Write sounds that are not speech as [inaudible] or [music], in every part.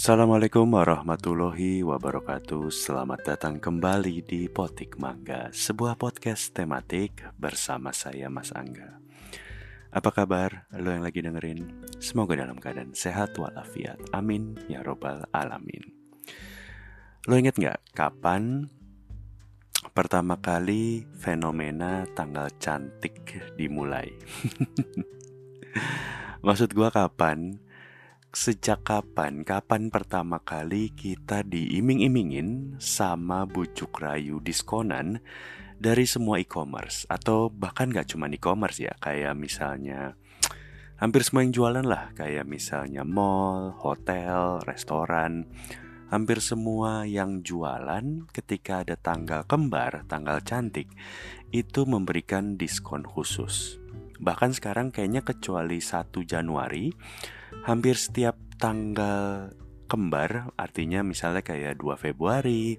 Assalamualaikum warahmatullahi wabarakatuh Selamat datang kembali di Potik Mangga Sebuah podcast tematik bersama saya Mas Angga Apa kabar lo yang lagi dengerin? Semoga dalam keadaan sehat walafiat Amin ya robbal alamin Lo inget gak kapan pertama kali fenomena tanggal cantik dimulai? [laughs] Maksud gua kapan? Sejak kapan, kapan pertama kali kita diiming-imingin sama bujuk rayu diskonan dari semua e-commerce? Atau bahkan gak cuma e-commerce ya, kayak misalnya hampir semua yang jualan lah, kayak misalnya mall, hotel, restoran, hampir semua yang jualan ketika ada tanggal kembar, tanggal cantik, itu memberikan diskon khusus. Bahkan sekarang kayaknya kecuali 1 Januari, hampir setiap tanggal kembar artinya misalnya kayak 2 Februari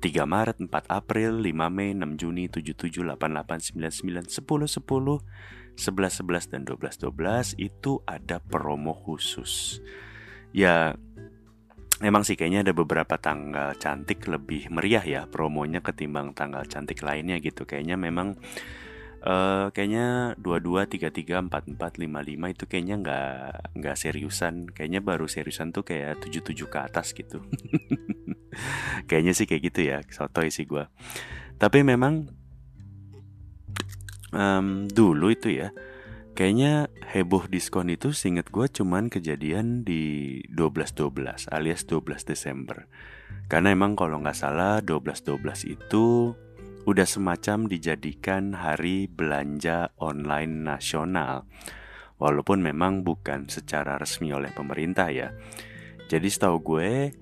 3 Maret, 4 April, 5 Mei, 6 Juni, 7 7, 8 8, 9 9, 10 10, 11 11 dan 12 12 itu ada promo khusus. Ya Emang sih kayaknya ada beberapa tanggal cantik lebih meriah ya promonya ketimbang tanggal cantik lainnya gitu. Kayaknya memang Uh, kayaknya dua dua tiga tiga empat empat lima lima itu kayaknya nggak nggak seriusan. Kayaknya baru seriusan tuh kayak tujuh tujuh ke atas gitu. [laughs] kayaknya sih kayak gitu ya, sotoy sih gue. Tapi memang um, dulu itu ya, kayaknya heboh diskon itu seinget gue cuman kejadian di 12-12 alias 12 Desember. Karena emang kalau nggak salah 12-12 itu udah semacam dijadikan hari belanja online nasional. Walaupun memang bukan secara resmi oleh pemerintah ya. Jadi setahu gue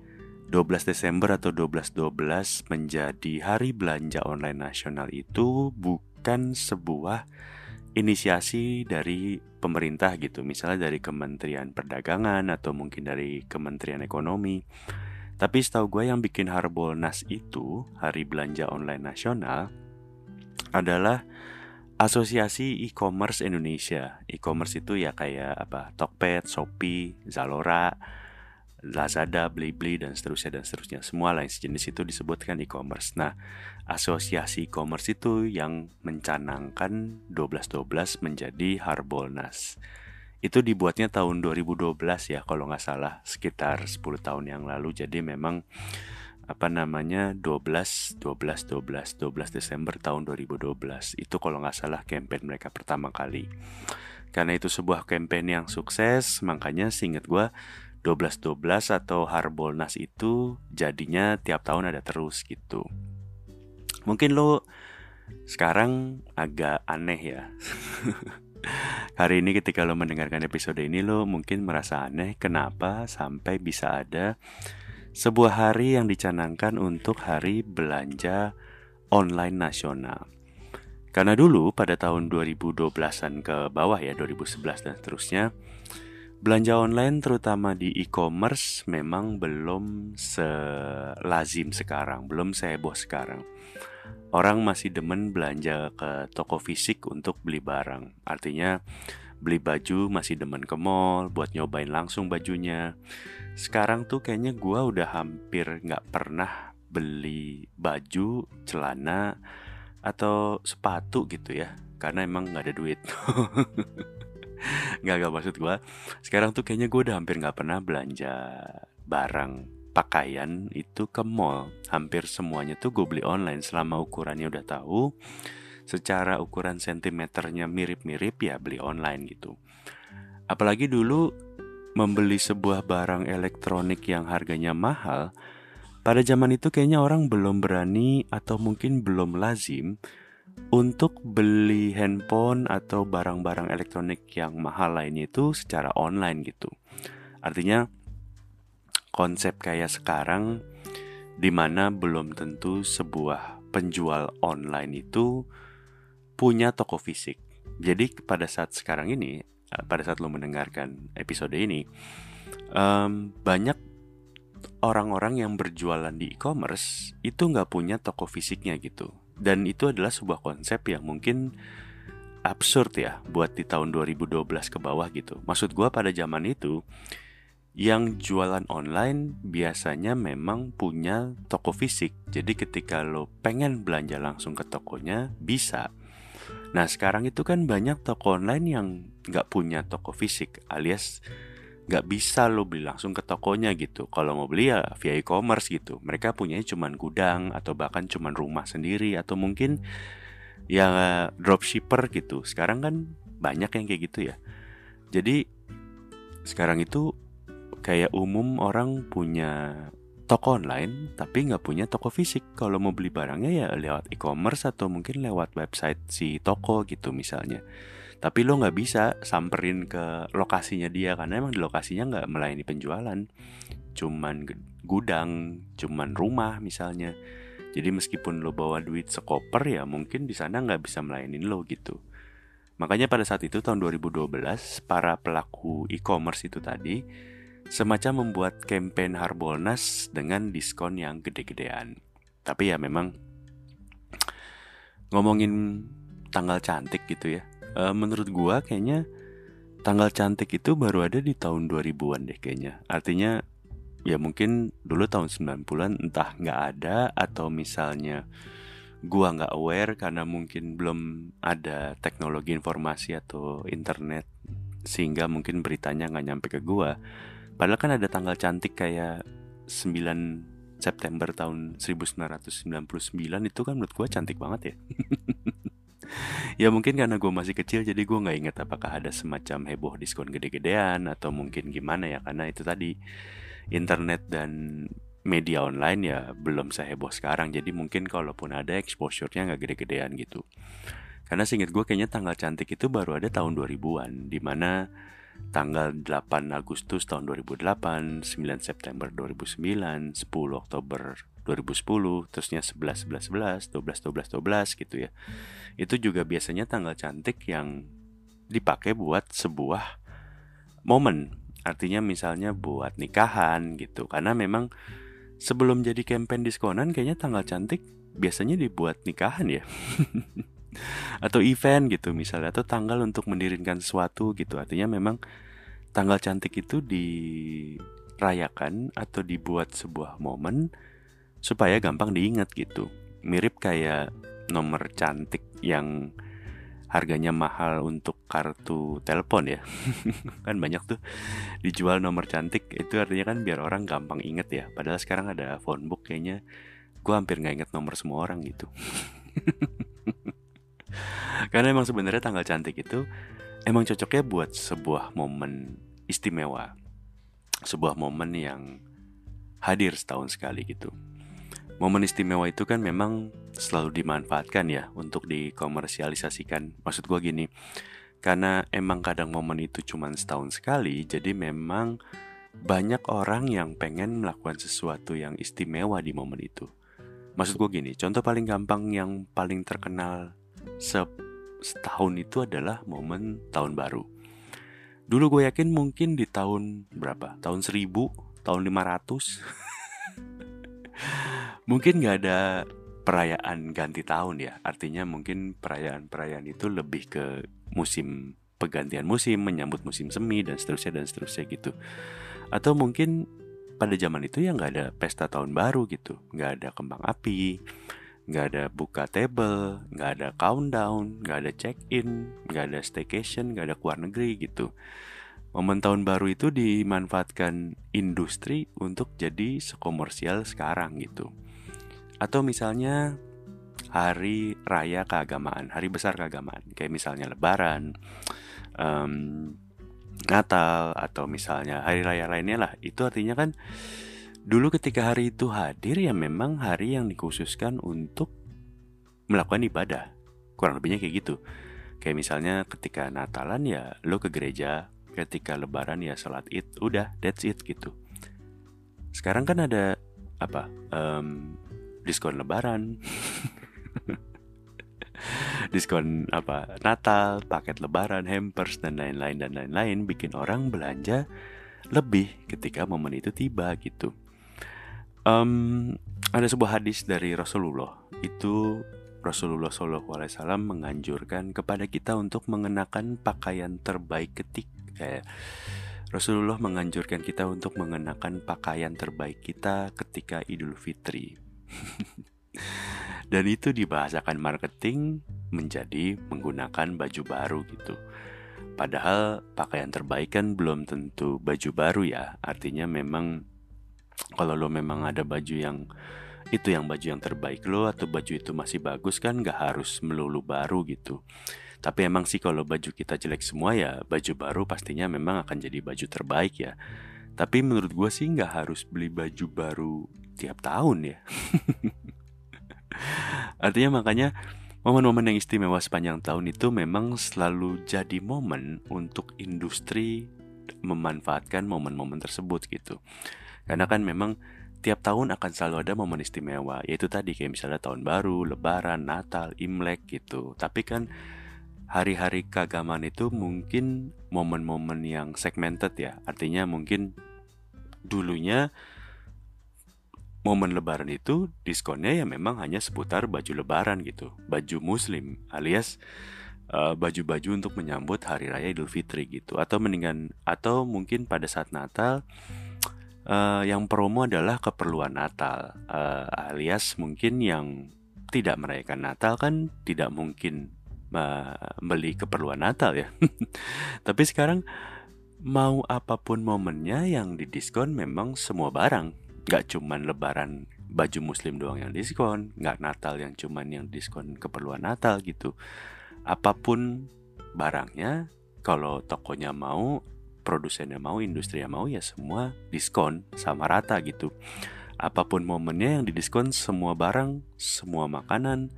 12 Desember atau 12-12 menjadi hari belanja online nasional itu bukan sebuah inisiasi dari pemerintah gitu. Misalnya dari Kementerian Perdagangan atau mungkin dari Kementerian Ekonomi tapi setahu gue yang bikin Harbolnas itu, Hari Belanja Online Nasional, adalah Asosiasi E-commerce Indonesia. E-commerce itu ya kayak apa? Tokped, Shopee, Zalora, Lazada, Blibli dan seterusnya dan seterusnya. Semua lain sejenis itu disebutkan e-commerce. Nah, asosiasi e-commerce itu yang mencanangkan 1212 menjadi Harbolnas itu dibuatnya tahun 2012 ya kalau nggak salah sekitar 10 tahun yang lalu. Jadi memang apa namanya 12 12 12 12 Desember tahun 2012 itu kalau nggak salah campaign mereka pertama kali. Karena itu sebuah campaign yang sukses makanya singkat gue 12 12 atau Harbolnas itu jadinya tiap tahun ada terus gitu. Mungkin lo sekarang agak aneh ya [laughs] Hari ini ketika lo mendengarkan episode ini lo mungkin merasa aneh kenapa sampai bisa ada sebuah hari yang dicanangkan untuk hari belanja online nasional. Karena dulu pada tahun 2012-an ke bawah ya 2011 dan seterusnya Belanja online terutama di e-commerce memang belum selazim sekarang, belum seheboh sekarang orang masih demen belanja ke toko fisik untuk beli barang. Artinya beli baju masih demen ke mall buat nyobain langsung bajunya. Sekarang tuh kayaknya gue udah hampir nggak pernah beli baju, celana, atau sepatu gitu ya. Karena emang nggak ada duit. [laughs] Gak, gak maksud gue Sekarang tuh kayaknya gue udah hampir gak pernah belanja barang pakaian itu ke mall. Hampir semuanya tuh gue beli online selama ukurannya udah tahu. Secara ukuran sentimeternya mirip-mirip ya beli online gitu. Apalagi dulu membeli sebuah barang elektronik yang harganya mahal pada zaman itu kayaknya orang belum berani atau mungkin belum lazim untuk beli handphone atau barang-barang elektronik yang mahal lainnya itu secara online gitu. Artinya konsep kayak sekarang di mana belum tentu sebuah penjual online itu punya toko fisik. Jadi pada saat sekarang ini, eh, pada saat lo mendengarkan episode ini, um, banyak orang-orang yang berjualan di e-commerce itu nggak punya toko fisiknya gitu. Dan itu adalah sebuah konsep yang mungkin absurd ya buat di tahun 2012 ke bawah gitu. Maksud gue pada zaman itu yang jualan online biasanya memang punya toko fisik. Jadi ketika lo pengen belanja langsung ke tokonya bisa. Nah sekarang itu kan banyak toko online yang nggak punya toko fisik alias nggak bisa lo beli langsung ke tokonya gitu. Kalau mau beli ya via e-commerce gitu. Mereka punya cuman gudang atau bahkan cuman rumah sendiri atau mungkin ya dropshipper gitu. Sekarang kan banyak yang kayak gitu ya. Jadi sekarang itu kayak umum orang punya toko online tapi nggak punya toko fisik. Kalau mau beli barangnya ya lewat e-commerce atau mungkin lewat website si toko gitu misalnya. Tapi lo nggak bisa samperin ke lokasinya dia karena emang di lokasinya nggak melayani penjualan. Cuman gudang cuman rumah misalnya. Jadi meskipun lo bawa duit sekoper ya mungkin di sana nggak bisa melayani lo gitu. Makanya pada saat itu tahun 2012 para pelaku e-commerce itu tadi semacam membuat campaign Harbolnas dengan diskon yang gede-gedean. Tapi ya memang ngomongin tanggal cantik gitu ya. E, menurut gua kayaknya tanggal cantik itu baru ada di tahun 2000-an deh kayaknya. Artinya ya mungkin dulu tahun 90-an entah nggak ada atau misalnya gua nggak aware karena mungkin belum ada teknologi informasi atau internet sehingga mungkin beritanya nggak nyampe ke gua Padahal kan ada tanggal cantik kayak 9 September tahun 1999 itu kan menurut gue cantik banget ya. [laughs] ya mungkin karena gue masih kecil jadi gue nggak inget apakah ada semacam heboh diskon gede-gedean atau mungkin gimana ya karena itu tadi internet dan media online ya belum seheboh sekarang jadi mungkin kalaupun ada exposure-nya nggak gede-gedean gitu karena seinget gue kayaknya tanggal cantik itu baru ada tahun 2000-an di mana tanggal 8 Agustus tahun 2008, 9 September 2009, 10 Oktober 2010, terusnya 11 11 11, 12 12 12 gitu ya. Itu juga biasanya tanggal cantik yang dipakai buat sebuah momen. Artinya misalnya buat nikahan gitu. Karena memang sebelum jadi campaign diskonan kayaknya tanggal cantik biasanya dibuat nikahan ya. [laughs] atau event gitu misalnya. Atau tanggal untuk mendirikan sesuatu gitu. Artinya memang tanggal cantik itu dirayakan atau dibuat sebuah momen supaya gampang diingat gitu. Mirip kayak nomor cantik yang harganya mahal untuk kartu telepon ya. [laughs] Kan banyak tuh dijual nomor cantik. Itu artinya kan biar orang gampang inget ya. Padahal sekarang ada phone book kayaknya. Gue hampir nggak inget nomor semua orang gitu [laughs] [laughs] Karena emang sebenarnya tanggal cantik itu emang cocoknya buat sebuah momen istimewa. Sebuah momen yang hadir setahun sekali gitu. Momen istimewa itu kan memang selalu dimanfaatkan ya untuk dikomersialisasikan. Maksud gue gini, karena emang kadang momen itu cuma setahun sekali, jadi memang banyak orang yang pengen melakukan sesuatu yang istimewa di momen itu. Maksud gue gini, contoh paling gampang yang paling terkenal se setahun itu adalah momen tahun baru. Dulu gue yakin mungkin di tahun berapa? Tahun 1000, tahun 500. [laughs] mungkin gak ada perayaan ganti tahun ya. Artinya mungkin perayaan-perayaan itu lebih ke musim pergantian musim, menyambut musim semi dan seterusnya dan seterusnya gitu. Atau mungkin pada zaman itu ya nggak ada pesta tahun baru gitu, nggak ada kembang api, nggak ada buka table, nggak ada countdown, nggak ada check-in, nggak ada staycation, nggak ada keluar negeri gitu. Momen tahun baru itu dimanfaatkan industri untuk jadi sekomersial sekarang gitu. Atau misalnya hari raya keagamaan, hari besar keagamaan, kayak misalnya Lebaran, um, Natal, atau misalnya hari raya lainnya lah. Itu artinya kan Dulu ketika hari itu hadir ya memang hari yang dikhususkan untuk melakukan ibadah. Kurang lebihnya kayak gitu. Kayak misalnya ketika Natalan ya lo ke gereja, ketika lebaran ya sholat id, udah that's it gitu. Sekarang kan ada apa? Um, diskon lebaran. [laughs] diskon apa Natal, paket lebaran, hampers dan lain-lain dan lain-lain bikin orang belanja lebih ketika momen itu tiba gitu. Um, ada sebuah hadis dari Rasulullah itu Rasulullah SAW menganjurkan kepada kita untuk mengenakan pakaian terbaik ketik kayak Rasulullah menganjurkan kita untuk mengenakan pakaian terbaik kita ketika Idul Fitri. [laughs] Dan itu dibahasakan marketing menjadi menggunakan baju baru gitu. Padahal pakaian terbaik kan belum tentu baju baru ya. Artinya memang kalau lo memang ada baju yang itu yang baju yang terbaik lo atau baju itu masih bagus kan gak harus melulu baru gitu. Tapi emang sih kalau baju kita jelek semua ya baju baru pastinya memang akan jadi baju terbaik ya. Tapi menurut gue sih nggak harus beli baju baru tiap tahun ya. [laughs] Artinya makanya momen-momen yang istimewa sepanjang tahun itu memang selalu jadi momen untuk industri memanfaatkan momen-momen tersebut gitu. Karena kan memang tiap tahun akan selalu ada momen istimewa, yaitu tadi kayak misalnya tahun baru, lebaran, Natal, Imlek gitu. Tapi kan hari-hari keagamaan itu mungkin momen-momen yang segmented ya. Artinya mungkin dulunya momen lebaran itu diskonnya ya memang hanya seputar baju lebaran gitu. Baju muslim alias eh, baju-baju untuk menyambut hari raya Idul Fitri gitu atau mendingan atau mungkin pada saat Natal uh, yang promo adalah keperluan Natal uh, alias mungkin yang tidak merayakan Natal kan tidak mungkin beli keperluan Natal ya. [laughs] Tapi sekarang mau apa pun momennya yang didiskon memang semua barang. Gak cuman lebaran baju muslim doang yang diskon, gak Natal yang cuman yang diskon keperluan Natal gitu. Apa pun barangnya, kalau tokonya mau, produsennya mau, industrinya mau ya semua diskon sama rata gitu. Apa pun momennya yang didiskon semua barang, semua makanan,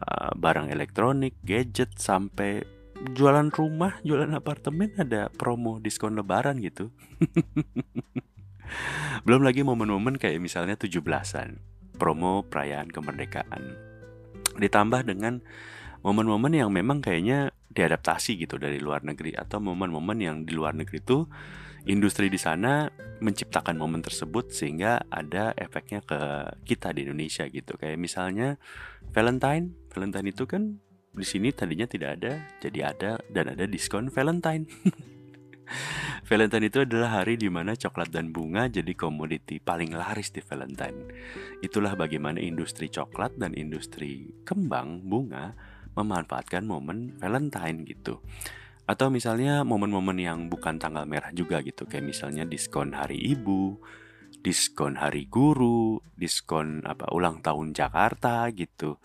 uh, barang elektronik, gadget sampai jualan rumah, jualan apartemen ada promo diskon lebaran gitu. [laughs] Belum lagi momen-momen kayak misalnya 17-an, promo perayaan kemerdekaan. Ditambah dengan momen-momen yang memang kayaknya diadaptasi gitu dari luar negeri atau momen-momen yang di luar negeri itu industri di sana menciptakan momen tersebut sehingga ada efeknya ke kita di Indonesia gitu. Kayak misalnya Valentine, Valentine itu kan di sini tadinya tidak ada, jadi ada dan ada diskon Valentine. [laughs] Valentine itu adalah hari di mana coklat dan bunga jadi komoditi paling laris di Valentine. Itulah bagaimana industri coklat dan industri kembang bunga memanfaatkan momen Valentine gitu. Atau misalnya momen-momen yang bukan tanggal merah juga gitu. Kayak misalnya diskon hari ibu diskon hari guru diskon apa ulang tahun Jakarta gitu.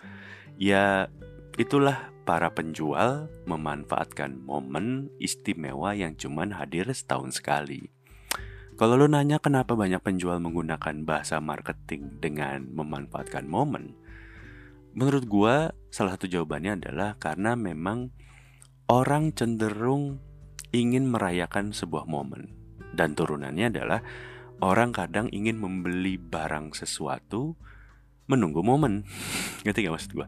Ya itulah para penjual memanfaatkan momen istimewa yang cuman hadir setahun sekali. Kalau lo nanya kenapa banyak penjual menggunakan bahasa marketing dengan memanfaatkan momen menurut gua salah satu jawabannya adalah karena memang orang cenderung ingin merayakan sebuah momen. Dan turunannya adalah orang kadang ingin membeli barang sesuatu menunggu momen. [laughs] Ngerti gak maksud gue?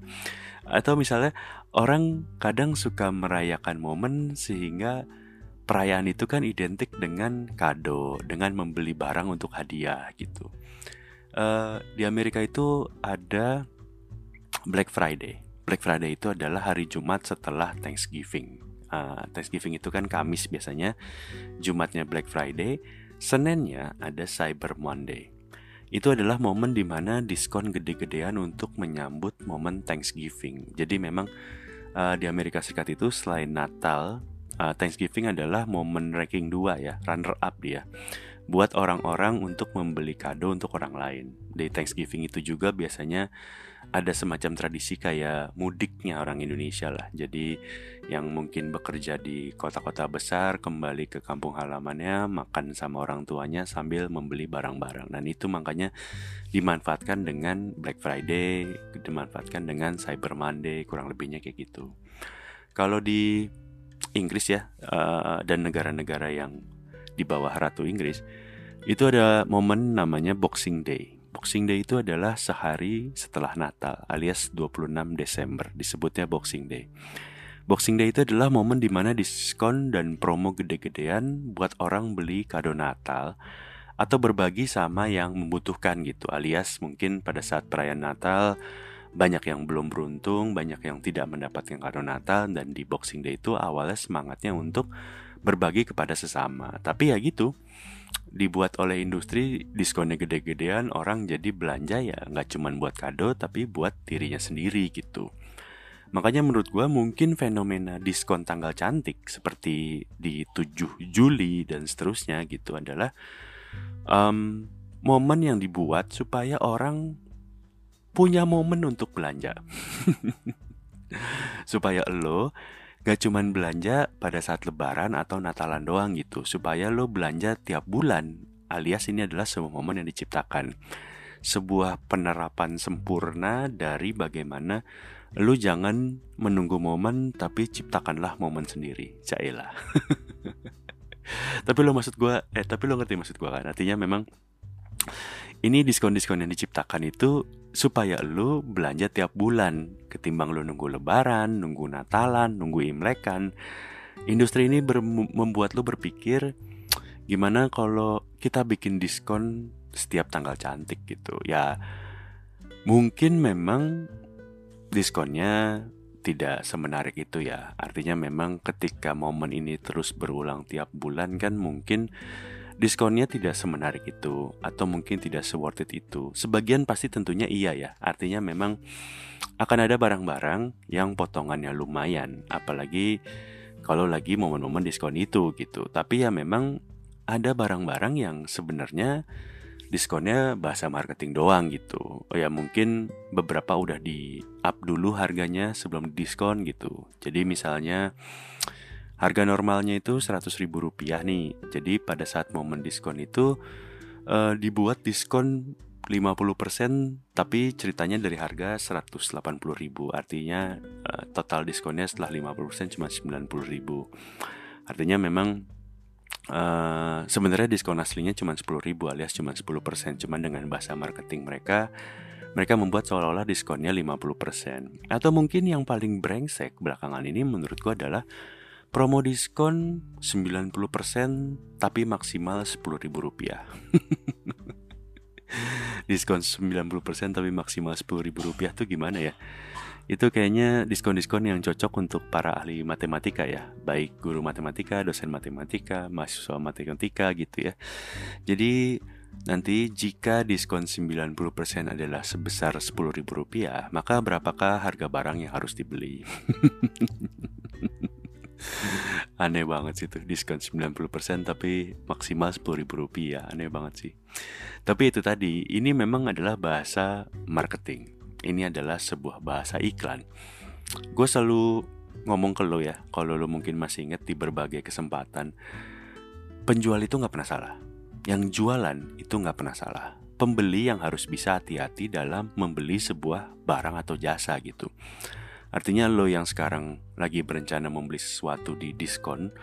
Atau misalnya orang kadang suka merayakan momen sehingga perayaan itu kan identik dengan kado, dengan membeli barang untuk hadiah gitu. Uh, di Amerika itu ada Black Friday. Black Friday itu adalah hari Jumat setelah Thanksgiving. Uh, Thanksgiving itu kan Kamis biasanya, Jumatnya Black Friday, Seninnya ada Cyber Monday. Itu adalah momen di mana diskon gede-gedean untuk menyambut momen Thanksgiving. Jadi memang uh, di Amerika Serikat itu selain Natal, uh, Thanksgiving adalah momen ranking 2 ya, runner up dia buat orang-orang untuk membeli kado untuk orang lain. Di Thanksgiving itu juga biasanya ada semacam tradisi kayak mudiknya orang Indonesia lah. Jadi yang mungkin bekerja di kota-kota besar kembali ke kampung halamannya makan sama orang tuanya sambil membeli barang-barang. Dan itu makanya dimanfaatkan dengan Black Friday, dimanfaatkan dengan Cyber Monday, kurang lebihnya kayak gitu. Kalau di Inggris ya uh, dan negara-negara yang di bawah Ratu Inggris, itu ada momen namanya Boxing Day. Boxing Day itu adalah sehari setelah Natal alias 26 Desember disebutnya Boxing Day. Boxing Day itu adalah momen di mana diskon dan promo gede-gedean buat orang beli kado Natal atau berbagi sama yang membutuhkan gitu alias mungkin pada saat perayaan Natal banyak yang belum beruntung, banyak yang tidak mendapatkan kado Natal dan di Boxing Day itu awalnya semangatnya untuk berbagi kepada sesama. Tapi ya gitu, dibuat oleh industri diskonnya gede-gedean orang jadi belanja ya nggak cuma buat kado tapi buat dirinya sendiri gitu. Makanya menurut gue mungkin fenomena diskon tanggal cantik seperti di 7 Juli dan seterusnya gitu adalah um, momen yang dibuat supaya orang punya momen untuk belanja. [laughs] supaya lo gak cuman belanja pada saat lebaran atau natalan doang gitu supaya lo belanja tiap bulan alias ini adalah sebuah momen yang diciptakan. Sebuah penerapan sempurna dari bagaimana lo jangan menunggu momen tapi ciptakanlah momen sendiri. Cailah. [laughs] Tapi lo maksud gue eh tapi lo ngerti maksud gue kan? Artinya memang ini diskon-diskon yang diciptakan itu supaya lu belanja tiap bulan ketimbang lu nunggu lebaran, nunggu natalan, nunggu imlekan. Industri ini membuat lu berpikir gimana kalau kita bikin diskon setiap tanggal cantik gitu. Ya mungkin memang diskonnya tidak semenarik itu ya. Artinya memang ketika momen ini terus berulang tiap bulan kan mungkin diskonnya tidak semenarik itu atau mungkin tidak seworth it itu. Sebagian pasti tentunya iya ya. Artinya memang akan ada barang-barang yang potongannya lumayan, apalagi kalau lagi momen-momen diskon itu gitu. Tapi ya memang ada barang-barang yang sebenarnya diskonnya bahasa marketing doang gitu. Oh ya mungkin beberapa udah di up dulu harganya sebelum diskon gitu. Jadi misalnya Harga normalnya itu 100 ribu rupiah nih. Jadi pada saat momen diskon itu uh, dibuat diskon 50% tapi ceritanya dari harga 180 ribu. Artinya uh, total diskonnya setelah 50% cuma 90 ribu. Artinya memang uh, sebenarnya diskon aslinya cuma 10 ribu alias cuma 10% Cuma dengan bahasa marketing mereka mereka membuat seolah-olah diskonnya 50% Atau mungkin yang paling brengsek belakangan ini menurutku adalah Promo diskon 90% tapi maksimal Rp10.000 [laughs] Diskon 90% tapi maksimal Rp10.000 tuh gimana ya? Itu kayaknya diskon-diskon yang cocok untuk para ahli matematika ya Baik guru matematika, dosen matematika, mahasiswa matematika gitu ya Jadi nanti jika diskon 90% adalah sebesar Rp10.000 Maka berapakah harga barang yang harus dibeli? [laughs] [laughs] Aneh banget sih tuh diskon 90% tapi maksimal 10 ribu rupiah. Aneh banget sih. Tapi itu tadi ini memang adalah bahasa marketing. Ini adalah sebuah bahasa iklan. Gue selalu ngomong ke lo ya Kalau lo mungkin masih inget di berbagai kesempatan Penjual itu gak pernah salah. Yang jualan itu gak pernah salah. Pembeli yang harus bisa hati-hati dalam membeli sebuah barang atau jasa gitu Artinya lo yang sekarang lagi berencana membeli sesuatu di diskon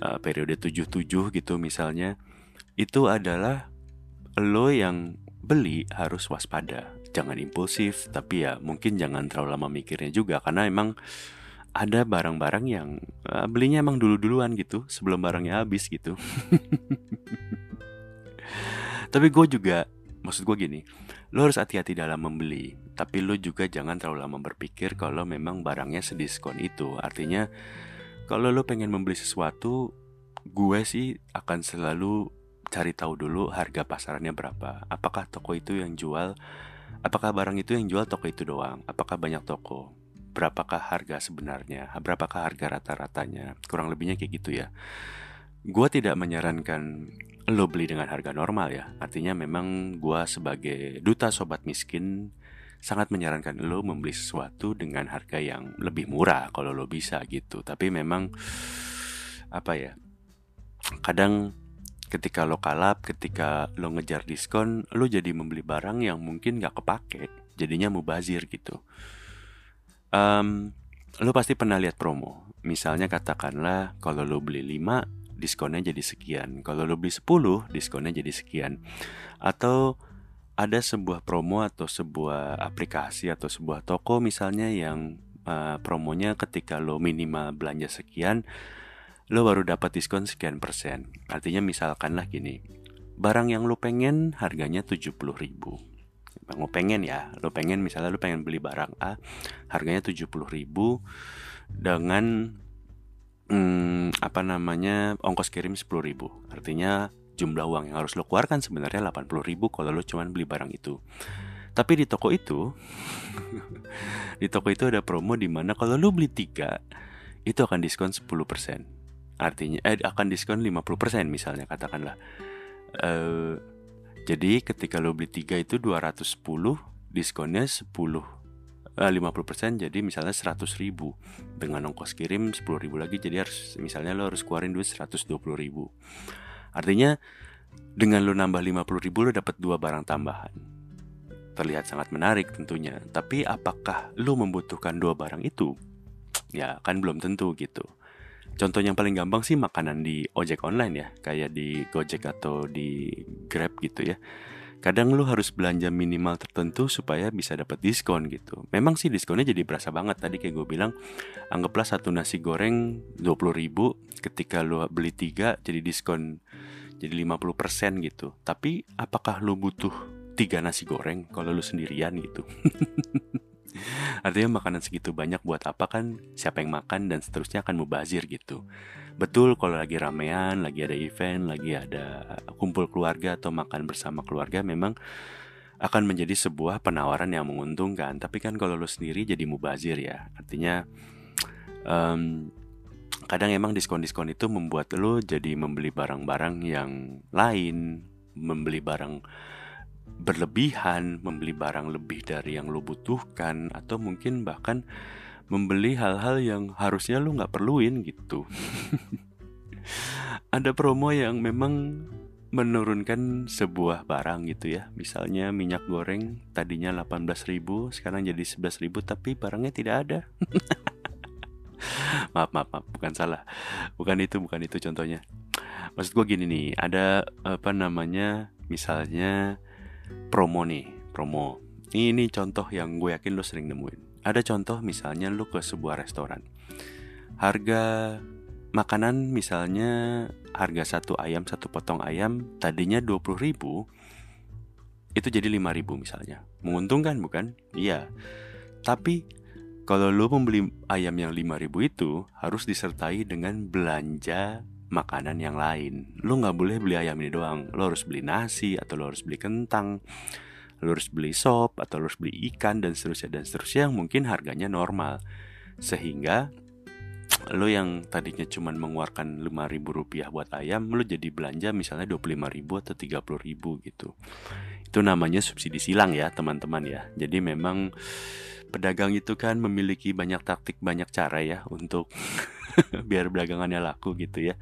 uh, periode 77 gitu misalnya, itu adalah lo yang beli harus waspada. Jangan impulsif, tapi ya mungkin jangan terlalu lama mikirnya juga karena emang ada barang-barang yang uh, belinya emang dulu-duluan gitu sebelum barangnya habis gitu. [laughs] tapi gue juga maksud gue gini, lo harus hati-hati dalam membeli tapi lo juga jangan terlalu lama berpikir kalau memang barangnya sediskon itu. Artinya kalau lo pengen membeli sesuatu gue sih akan selalu cari tahu dulu harga pasarannya berapa. Apakah toko itu yang jual apakah barang itu yang jual toko itu doang? Apakah banyak toko? Berapakah harga sebenarnya? Berapakah harga rata-ratanya? Kurang lebihnya kayak gitu ya gue tidak menyarankan lo beli dengan harga normal ya. Artinya memang gue sebagai duta sobat miskin sangat menyarankan lo membeli sesuatu dengan harga yang lebih murah kalau lo bisa gitu. Tapi memang apa ya? Kadang ketika lo kalap, ketika lo ngejar diskon, lo jadi membeli barang yang mungkin gak kepake, jadinya mubazir gitu. Um, lo pasti pernah lihat promo. Misalnya katakanlah kalau lo beli 5 diskonnya jadi sekian. Kalau lo beli 10, diskonnya jadi sekian. Atau ada sebuah promo atau sebuah aplikasi atau sebuah toko misalnya yang uh, promonya ketika lo minimal belanja sekian, lo baru dapat diskon sekian persen. Artinya misalkanlah gini, barang yang lo pengen harganya 70 ribu. Lo pengen ya, lo pengen misalnya lo pengen beli barang A, harganya 70 ribu dengan hmm, apa namanya ongkos kirim 10.000 artinya jumlah uang yang harus lo keluarkan sebenarnya 80.000 kalau lo cuma beli barang itu. Tapi di toko itu [laughs] di toko itu ada promo di mana kalau lo beli tiga itu akan diskon 10% artinya eh akan diskon 50% misalnya katakanlah. Uh, jadi ketika lo beli tiga itu 210 diskonnya 10 50% jadi misalnya 100 ribu. Dengan ongkos kirim 10 ribu lagi jadi harus misalnya lo harus keluarin duit 120 ribu. Artinya dengan lo nambah 50 ribu lo dapat dua barang tambahan. Terlihat sangat menarik tentunya. Tapi apakah lo membutuhkan dua barang itu? Ya kan belum tentu gitu. Contoh yang paling gampang sih makanan di ojek online ya. Kayak di Gojek atau di Grab gitu ya kadang lu harus belanja minimal tertentu supaya bisa dapat diskon gitu. Memang sih diskonnya jadi berasa banget tadi kayak gue bilang, anggaplah satu nasi goreng 20 ribu, ketika lu beli tiga jadi diskon jadi 50% gitu. Tapi apakah lu butuh tiga nasi goreng kalau lu sendirian gitu? [laughs] Artinya makanan segitu banyak buat apa kan siapa yang makan dan seterusnya akan mubazir gitu. Betul kalau lagi ramean, lagi ada event, lagi ada kumpul keluarga atau makan bersama keluarga memang akan menjadi sebuah penawaran yang menguntungkan. Tapi kan kalau lo sendiri jadi mubazir ya, artinya um, kadang emang diskon-diskon itu membuat lo jadi membeli barang-barang yang lain, membeli barang berlebihan, membeli barang lebih dari yang lo butuhkan, atau mungkin bahkan membeli hal-hal yang harusnya lu nggak perluin gitu. [laughs] Ada promo yang memang menurunkan sebuah barang gitu ya. Misalnya minyak goreng tadinya 18.000 sekarang jadi 11.000 tapi barangnya tidak ada. [laughs] maaf, maaf, maaf, bukan salah. Bukan itu, bukan itu contohnya. Maksud gue gini nih, ada apa namanya? Misalnya promo nih, promo. Ini contoh yang gue yakin lo sering nemuin. Ada contoh misalnya lu ke sebuah restoran. Harga makanan misalnya harga satu ayam satu potong ayam tadinya 20 ribu itu jadi 5 ribu misalnya. Menguntungkan bukan? Iya. Tapi kalau lu membeli ayam yang 5 ribu itu harus disertai dengan belanja makanan yang lain. Lu nggak boleh beli ayam ini doang. Lu harus beli nasi atau lu harus beli kentang lu harus beli sop atau lu harus beli ikan dan seterusnya dan seterusnya yang mungkin harganya normal. Sehingga lo yang tadinya cuma mengeluarkan ribu rupiah buat ayam lo jadi belanja misalnya ribu atau ribu gitu. Itu namanya subsidi silang ya teman-teman ya. Jadi memang pedagang itu kan memiliki banyak taktik banyak cara ya untuk [laughs] biar dagangannya laku gitu ya.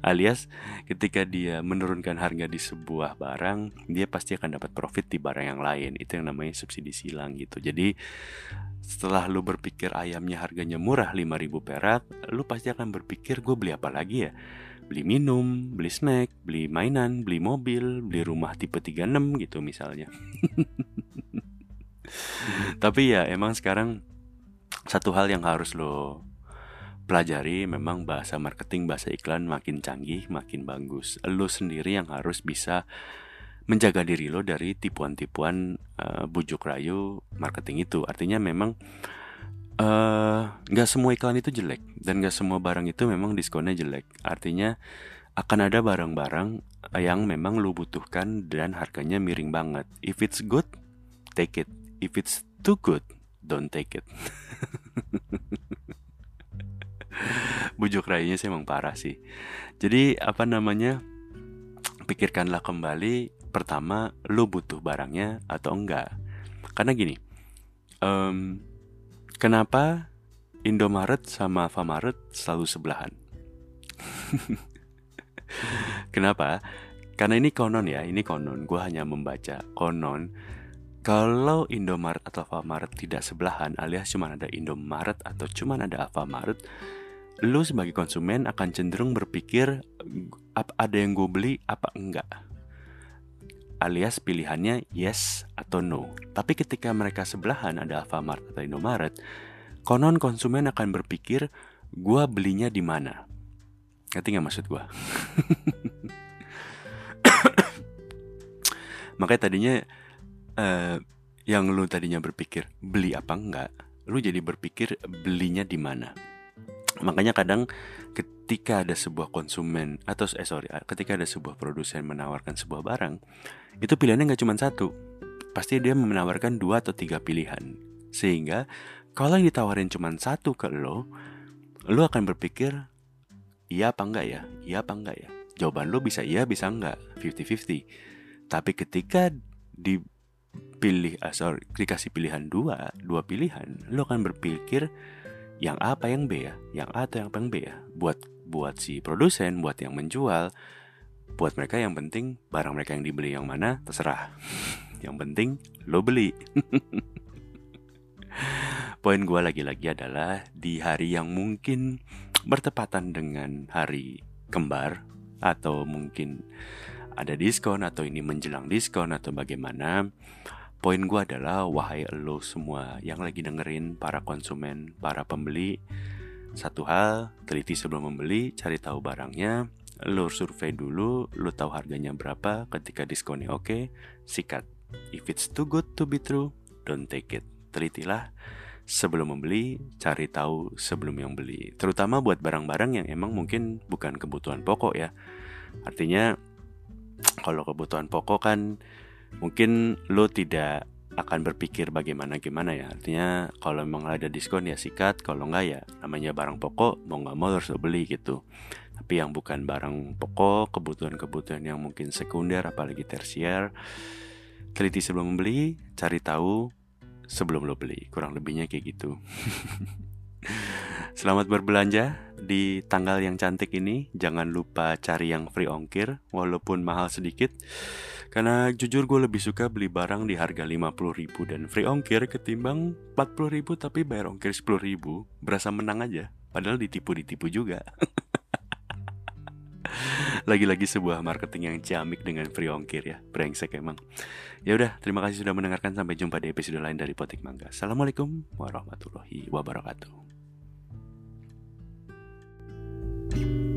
Alias ketika dia menurunkan harga di sebuah barang dia pasti akan dapat profit di barang yang lain. Itu yang namanya subsidi silang gitu. Jadi setelah lu berpikir ayamnya harganya murah 5000 perak lu pasti akan berpikir gue beli apa lagi ya? Beli minum, beli snack, beli mainan, beli mobil, beli rumah tipe 36 gitu misalnya. [laughs] Tapi ya emang sekarang satu hal yang harus lo pelajari memang bahasa marketing, bahasa iklan makin canggih, makin bagus. Lo sendiri yang harus bisa menjaga diri lo dari tipuan-tipuan uh, bujuk rayu marketing itu. Artinya memang eh, nggak uh, semua iklan itu jelek dan nggak semua barang itu memang diskonnya jelek. Artinya akan ada barang-barang yang memang lo butuhkan dan harganya miring banget. If it's good, take it. If it's too good, don't take it. [laughs] bujuk rayunya sih emang parah sih. Jadi apa namanya? Pikirkanlah kembali pertama lo butuh barangnya atau enggak? Karena gini um, kenapa Indomaret sama Alfamaret selalu sebelahan? [laughs] Kenapa? Karena ini konon ya ini konon. Gue hanya membaca konon kalau Indomaret atau Alfamaret tidak sebelahan alias cuma ada Indomaret atau cuma ada Alfamaret lu sebagai konsumen akan cenderung berpikir apa ada yang gue beli apa enggak? Alias pilihannya yes atau no. Tapi ketika mereka sebelahan ada Alfamart atau Indomaret konon konsumen akan berpikir gue belinya di mana? Ngerti nggak maksud gue [coughs] makanya tadinya uh, yang lu tadinya berpikir beli apa enggak lu jadi berpikir belinya di mana Makanya kadang ketika ada sebuah konsumen atau eh sorry, ketika ada sebuah produsen menawarkan sebuah barang, itu pilihannya nggak cuma satu, pasti dia menawarkan dua atau tiga pilihan. Sehingga kalau yang ditawarin cuma satu ke lo, lo akan berpikir iya apa enggak ya, iya apa enggak ya. Jawaban lo bisa iya bisa enggak, 50-50. Tapi ketika dipilih, ah, sorry, dikasih pilihan dua, dua pilihan, lo akan berpikir yang A apa yang B ya? Yang A atau yang B ya? Buat buat si produsen buat yang menjual buat mereka yang penting barang mereka yang dibeli yang mana terserah. [laughs] Yang penting lo beli. [laughs] Poin gue lagi-lagi adalah di hari yang mungkin bertepatan dengan hari kembar atau mungkin ada diskon atau ini menjelang diskon atau bagaimana. Poin gue adalah wahai lo semua yang lagi dengerin para konsumen, para pembeli Satu hal, teliti sebelum membeli, cari tahu barangnya Lo survei dulu, lo tahu harganya berapa, ketika diskonnya oke, sikat. If it's too good to be true, don't take it. Telitilah sebelum membeli, cari tahu sebelum yang beli. Terutama buat barang-barang yang emang mungkin bukan kebutuhan pokok ya. Artinya kalau kebutuhan pokok kan mungkin lo tidak akan berpikir bagaimana gimana ya. Artinya kalau memang ada diskon ya sikat kalau enggak ya namanya barang pokok mau nggak mau harus beli gitu. Tapi yang bukan barang pokok kebutuhan-kebutuhan yang mungkin sekunder apalagi tersier teliti sebelum membeli cari tahu sebelum lo beli. Kurang lebihnya kayak gitu [laughs] Selamat berbelanja di tanggal yang cantik ini. Jangan lupa cari yang free ongkir walaupun mahal sedikit. Karena jujur gue lebih suka beli barang di harga 50 ribu dan free ongkir ketimbang 40 ribu tapi bayar ongkir 10 ribu. Berasa menang aja. Padahal ditipu-ditipu juga. [laughs] Lagi-lagi sebuah marketing yang ciamik dengan free ongkir ya. Brengsek emang. Ya udah, terima kasih sudah mendengarkan. Sampai jumpa di episode lain dari Potik Mangga. Assalamualaikum warahmatullahi wabarakatuh. Thank you.